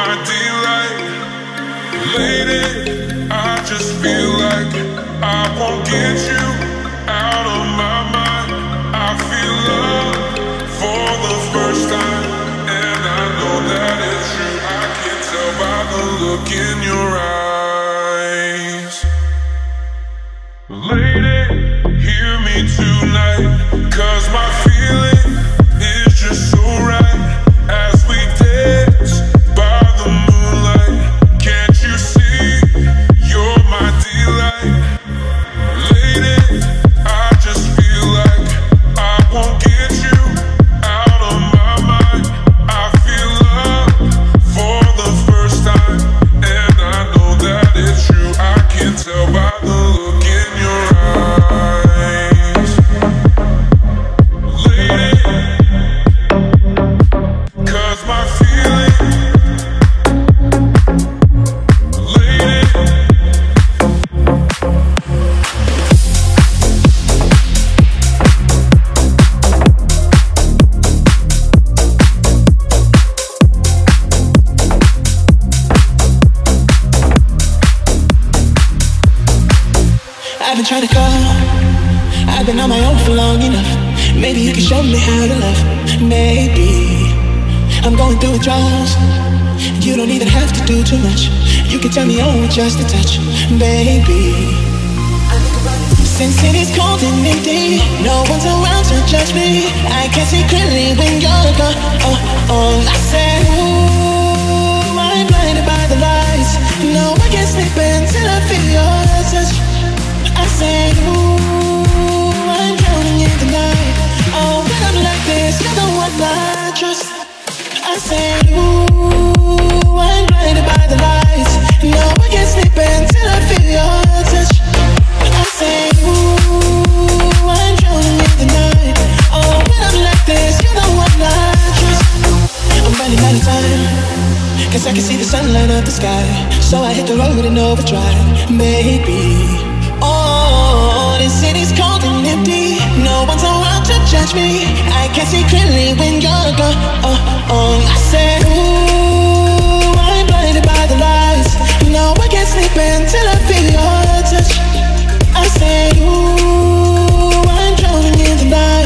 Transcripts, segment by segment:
my delight. Lady, I just feel like I won't get you out of my mind. I feel love for the first time, and I know that it's true. I can tell by the look in your eyes. I ooh, I'm blinded by the lights. No, I can't sleep until I feel your touch. I ooh, I'm drowning in the night. Oh, when I'm like this, you trust. I'm running out of time. Cause I can see the sunlight up the sky. So I hit the road in overdrive. Maybe. Oh, this city's cold and empty. No one's home judge me. I can see clearly when you're gone. Oh, oh. I said, Ooh, I'm blinded by the lights. No, I can't sleep until I feel your touch. I said, Ooh, I'm drowning in the night.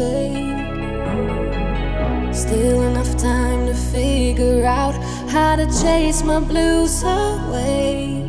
fade. Still enough time to figure out how to chase my blues away.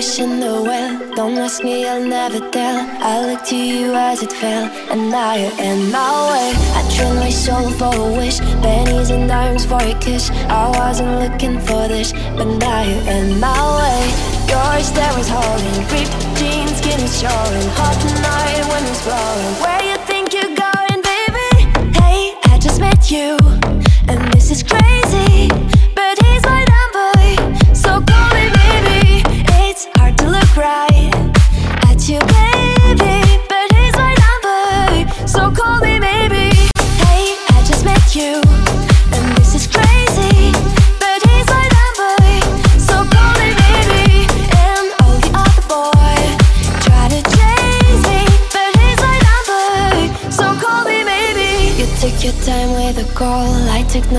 Wish in the well. Don't ask me, I'll never tell. I looked to you as it fell, and now you're in my way. I trained my soul for a wish, pennies and dimes for a kiss. I wasn't looking for this, but now you're in my way. Your stare was holding, ripped jeans, skin was showing. Hot night, wind was blowing. Where you think you're going, baby? Hey, I just met you, and this is crazy.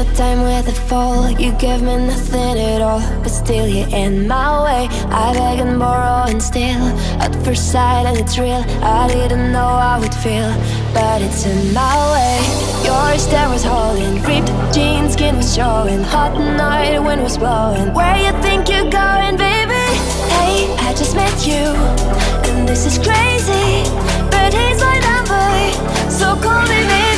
No time with a fall. You gave me nothing at all, but still you're in my way. I beg and borrow and steal at first sight, and it's real. I didn't know I would feel, but it's in my way. Your stare was holding, ripped jeans, skin was showing. Hot night, wind was blowing. Where you think you're going, baby? Hey, I just met you, and this is crazy. But he's my number, so call me maybe.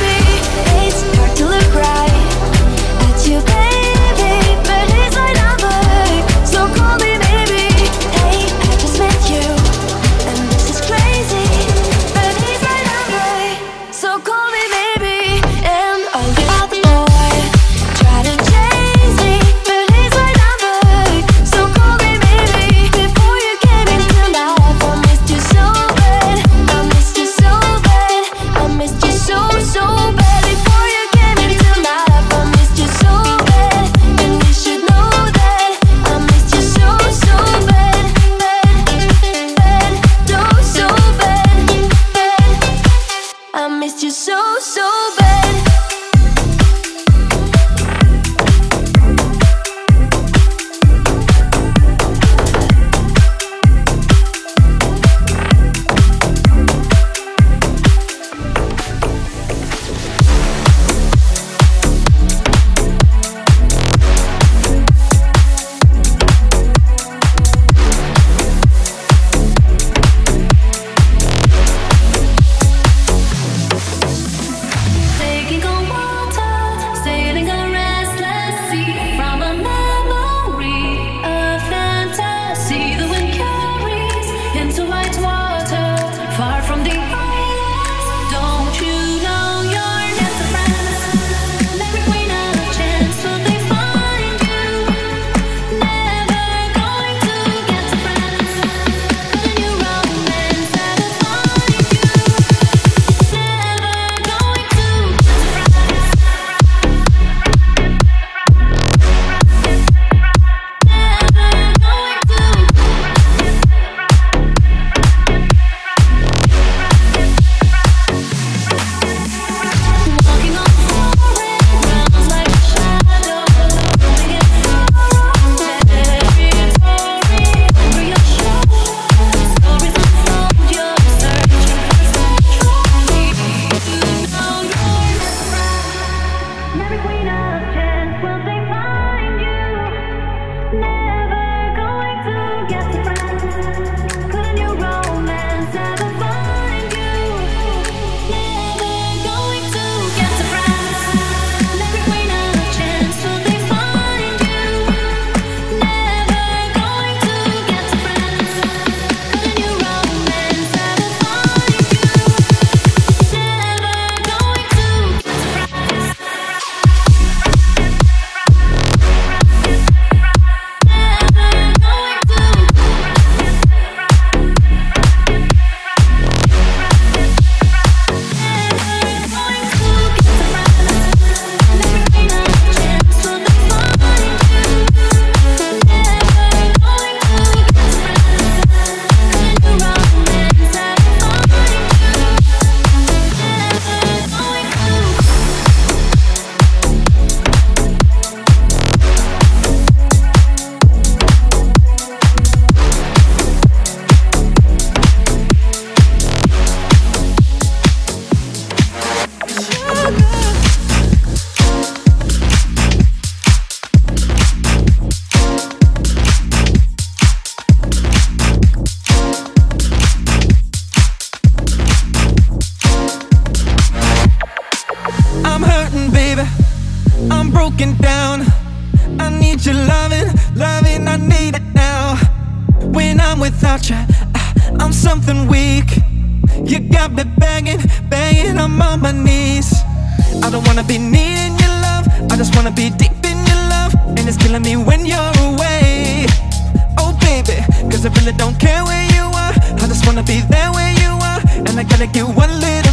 wanna be there where you are. And I gotta get one little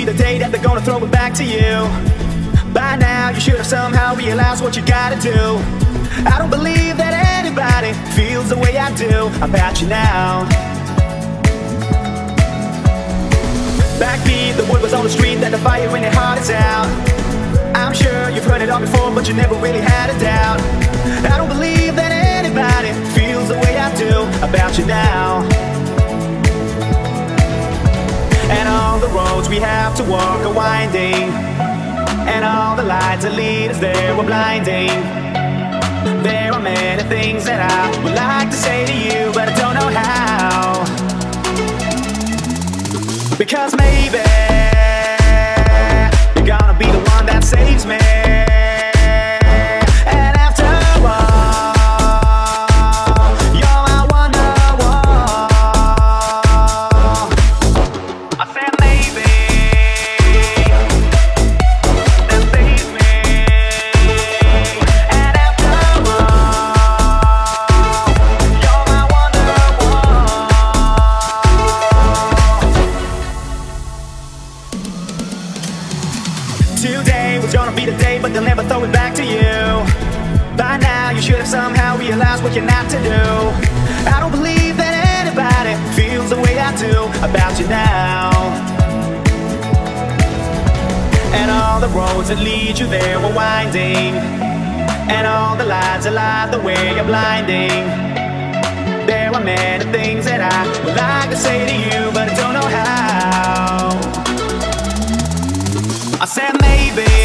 be the day that they're gonna throw it back to you. By now, you should have somehow realized what you gotta do. I don't believe that anybody feels the way I do about you now. Backbeat, the word was on the street that the fire in your heart is out. I'm sure you've heard it all before, but you never really had a doubt. I don't believe that anybody feels the way I do about you now. The roads we have to walk are winding, and all the lights that lead us there were blinding. There are many things that I would like to say to you, but I don't know how. Because maybe you're gonna be the one that saves me. Roads that lead you there were winding. And all the lights that light the way are blinding. There are many things that I would like to say to you, but I don't know how. I said maybe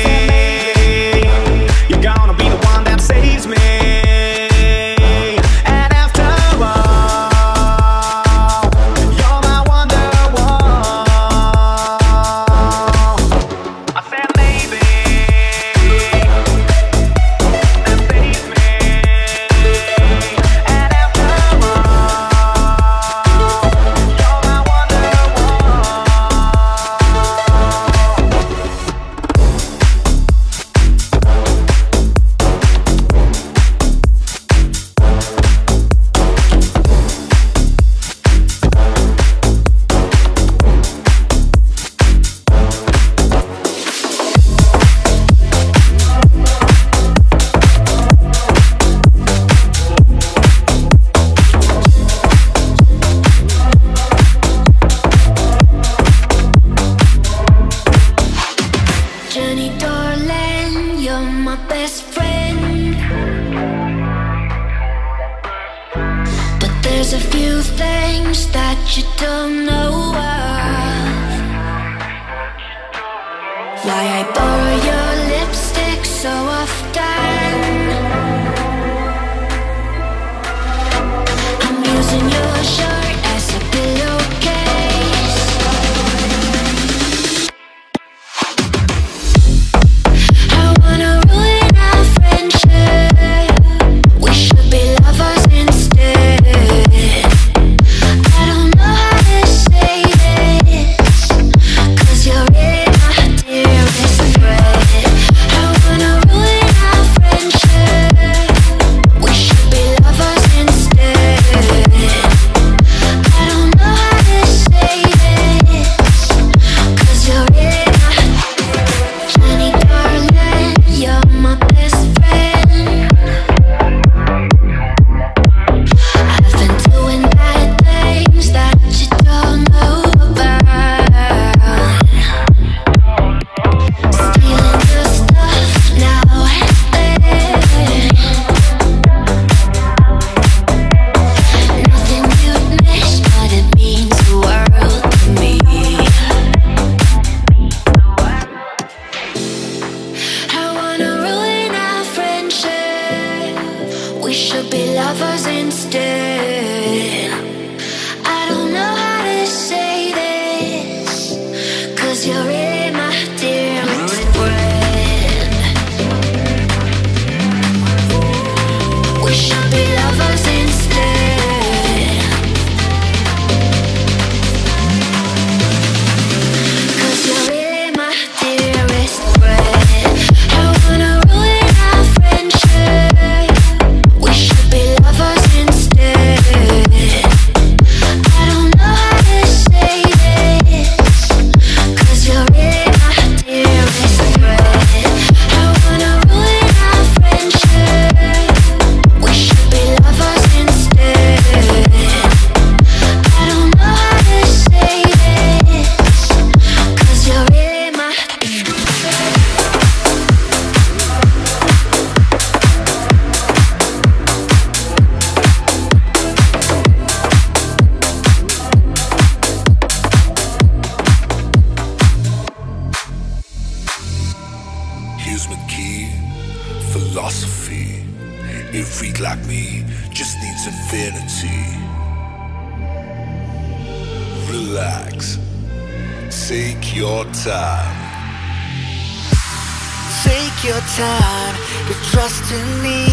destiny,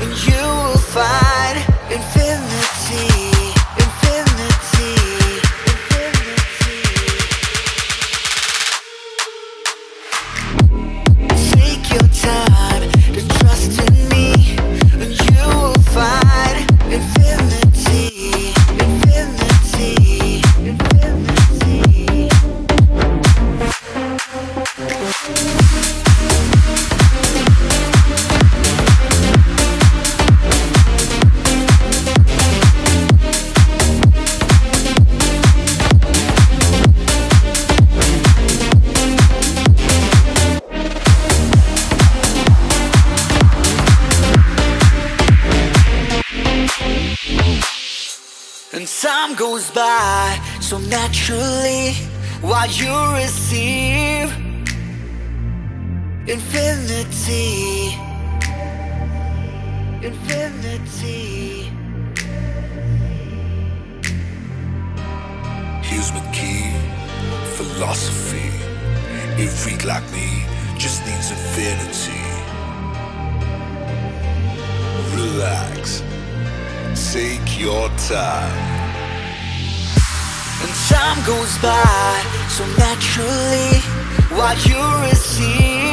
and you all you receive. Infinity. Infinity. Here's my key. Philosophy. A freak like me just needs infinity. Relax. Take your time. And time goes by so naturally What you receive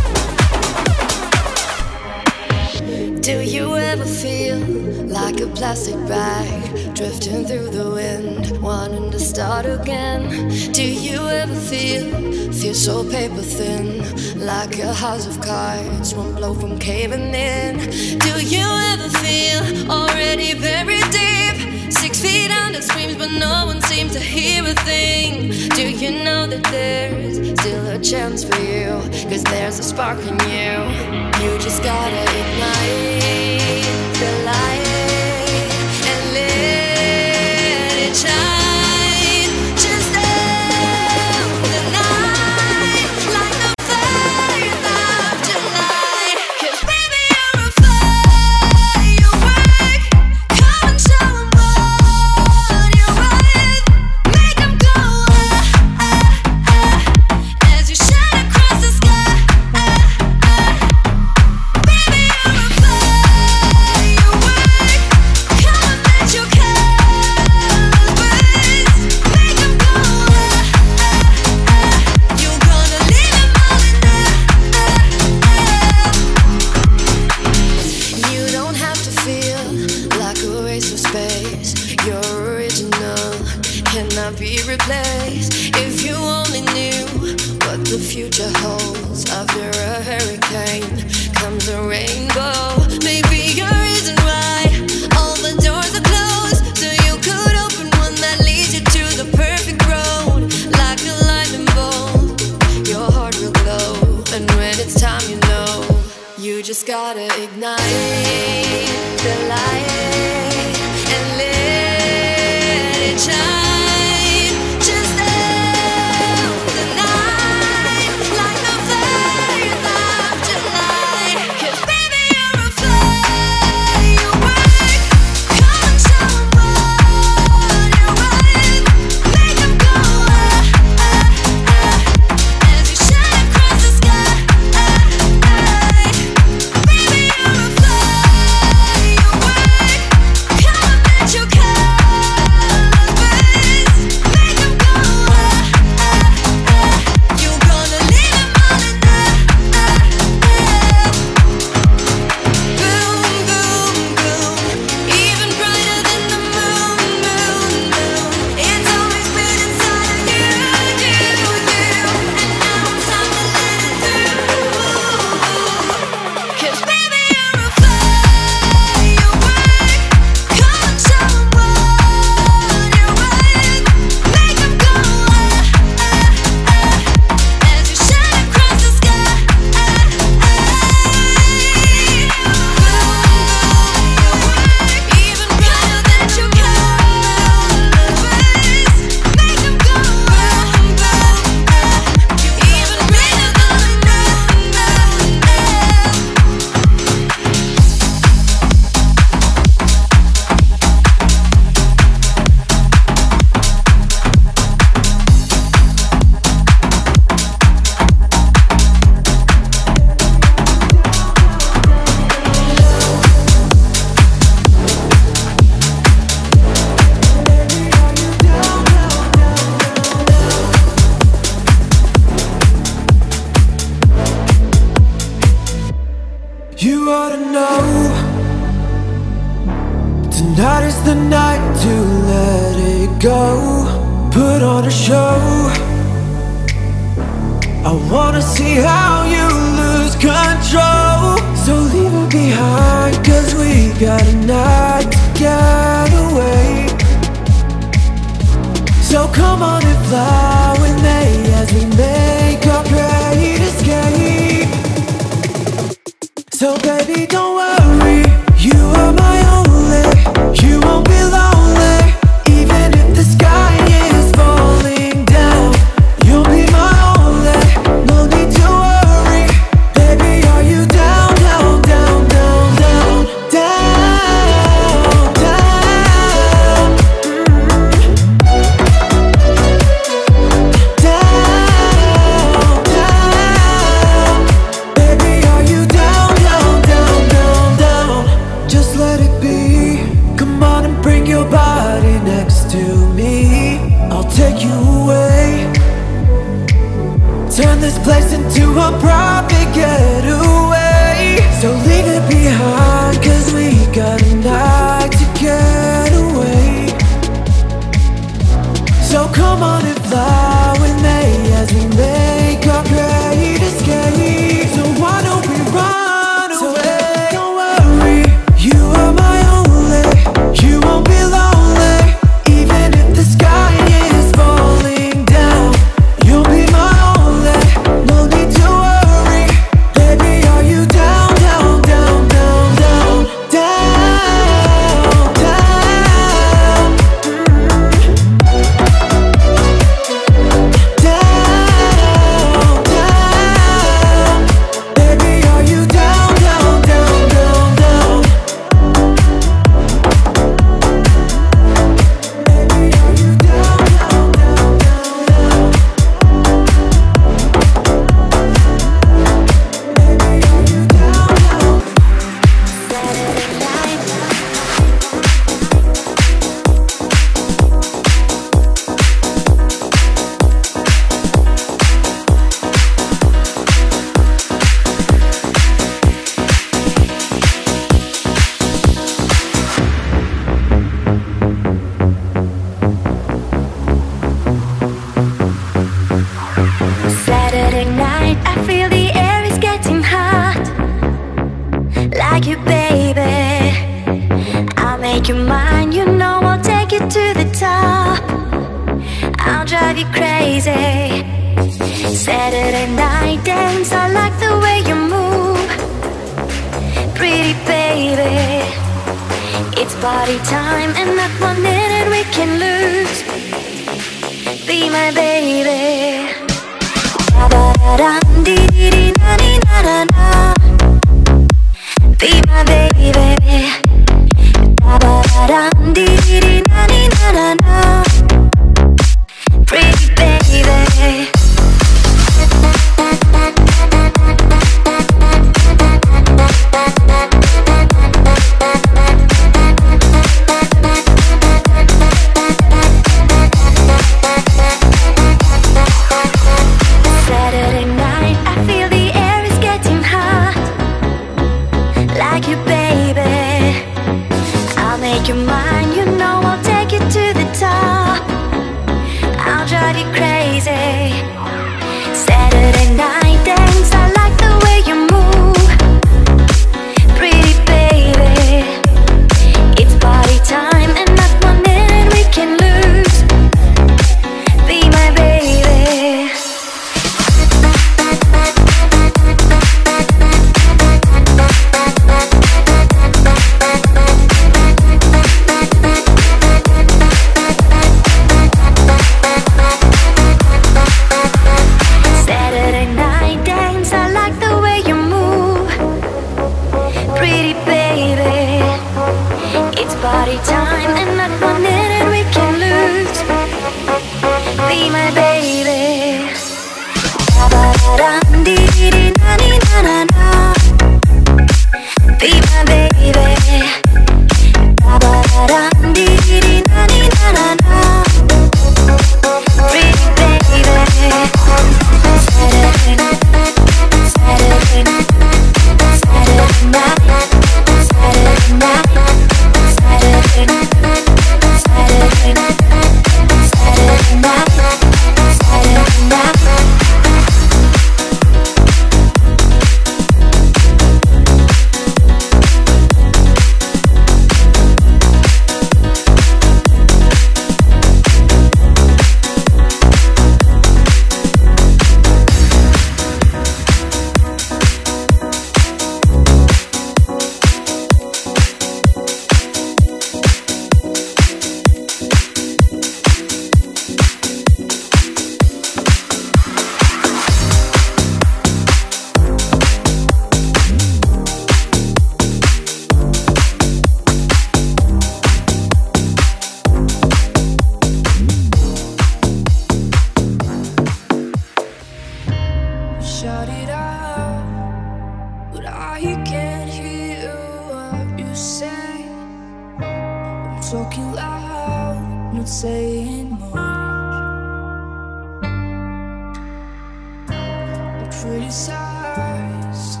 criticized,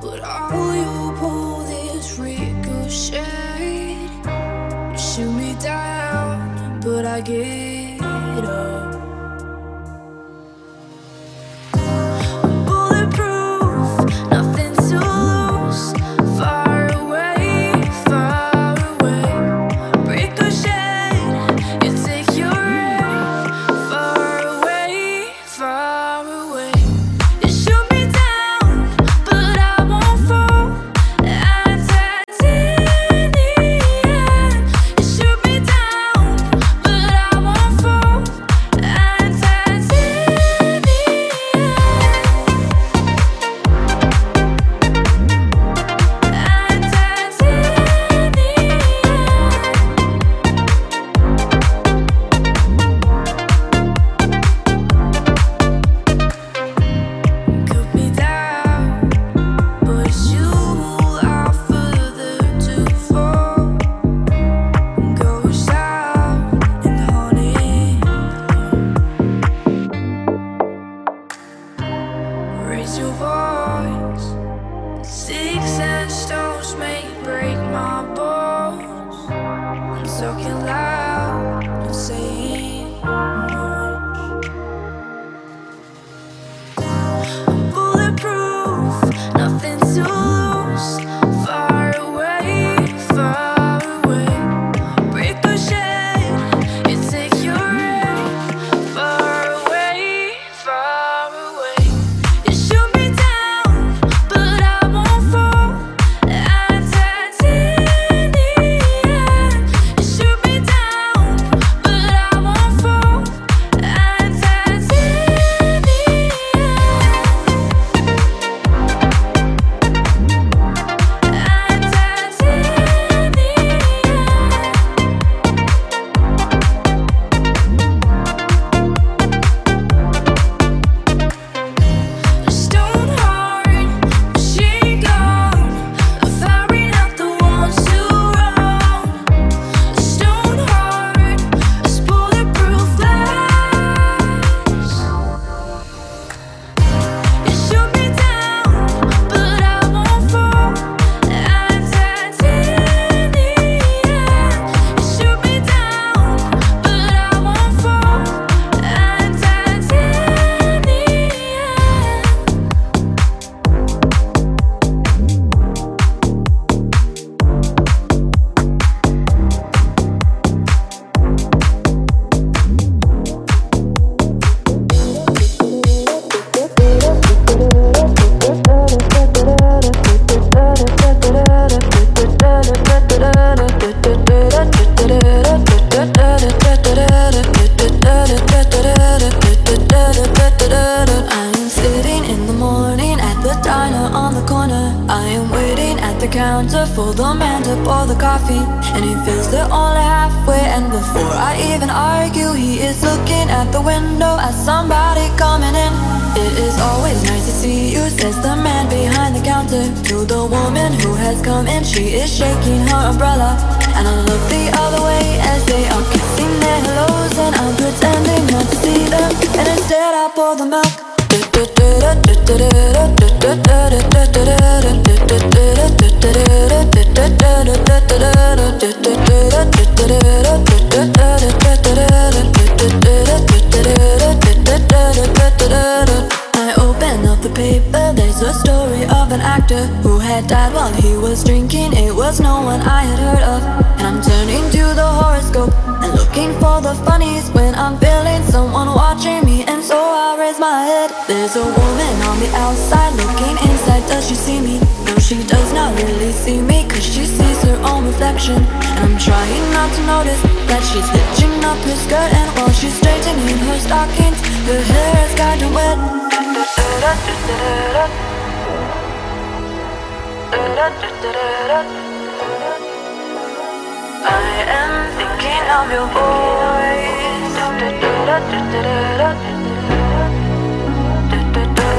but all you pulled is ricochet. Shoot me down, but I get. knock. She's a woman on the outside looking inside. Does she see me? No, she does not really see me Cause she sees her own reflection. And I'm trying not to notice That she's hitching up her skirt And while she's straightening her stockings Her hair is kinda wet. I am thinking of your voice.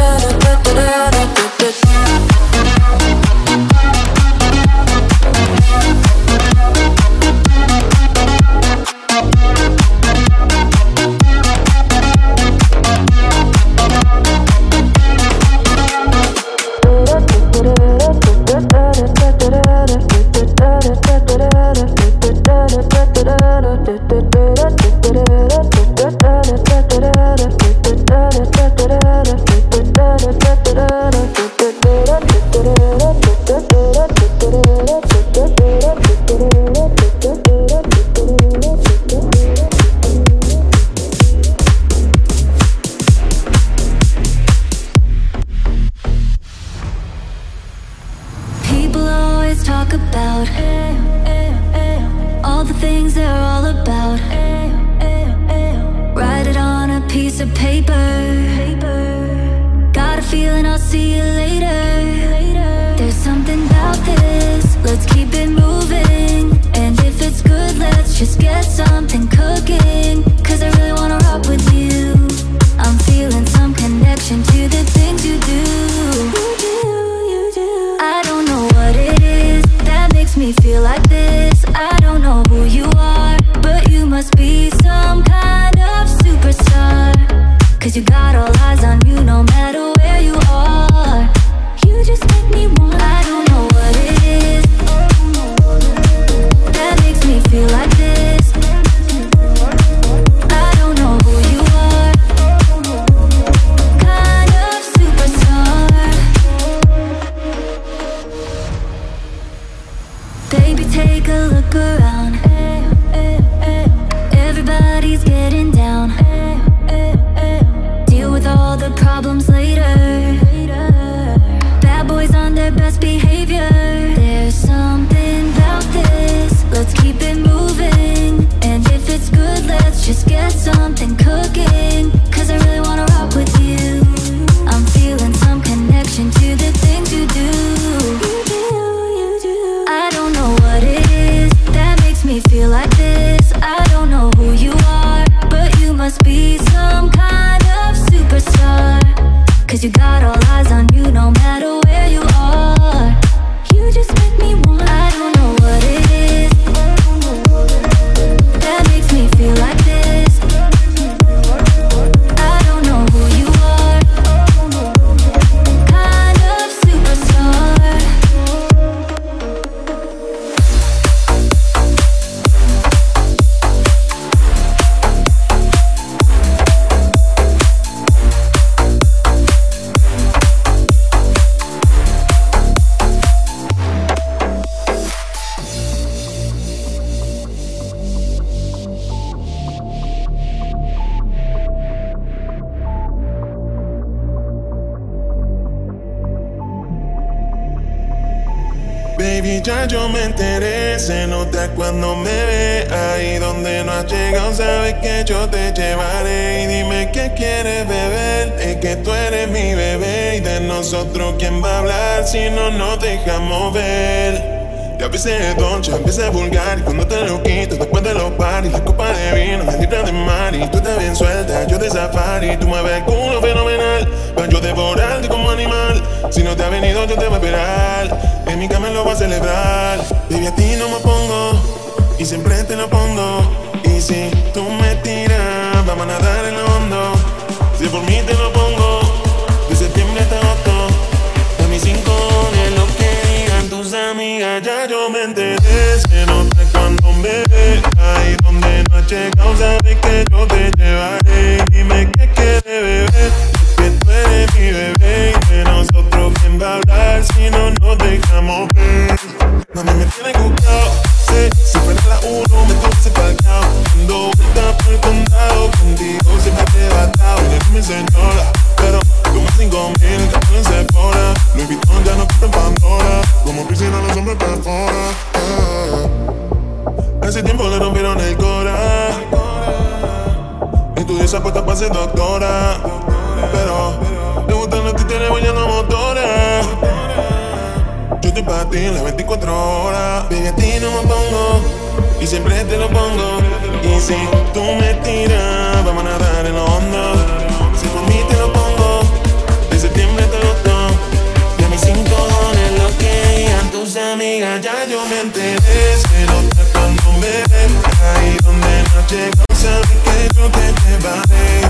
da da da da da da te llevaré. Dime qué quiere beber, que tú eres mi bebé. Y nosotros, ¿quién va a hablar si no nos dejamos ver? Mami, me tiene cucao. Sé, si fuera la uno, me toca palcao. Dando vueltas por el condado, contigo siempre te batao. Eres mi señora, pero como cinco mil, que tú en Sephora. Louis Vuitton ya no compra en Pandora. Como piscina, los hombres perfora. Pa' ser doctora. Pero le gustan los títeres bailando motores. Yo estoy pa' ti las 24 horas. Baby, a ti no me pongo. Y siempre te lo pongo. Y si tú me tiras, vamos a nadar en lo hondo. Si por mí te lo pongo, de septiembre te gustó. Y a mis cinco dones lo que a tus amigas ya yo me enteré. Se nota cuando me ven ahí donde no llego. Que yo te.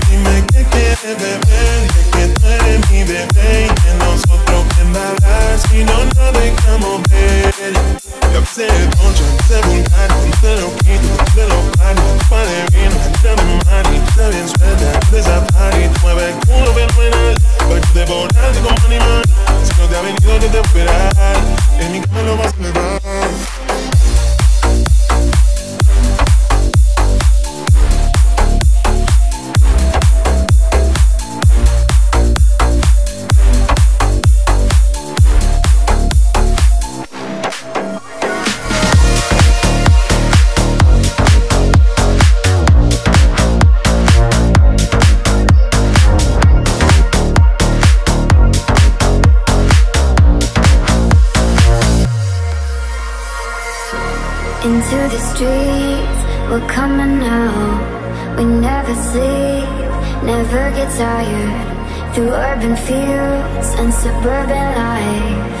Dime qué quieres beber. Que tú eres mi bebé y que nosotros quedará si no nos dejamos ver. Yo sé mucho, sé vulgar, te lo quito, te lo paro. Pa' de vino, te de mari, está bien suelta, de safari. Mueve el culo fenomenal, para que te volarte como animal. Si no te ha venido, yo te esperar. En mi cama lo vas a celebrar. Get tired. Through urban fields and suburban life.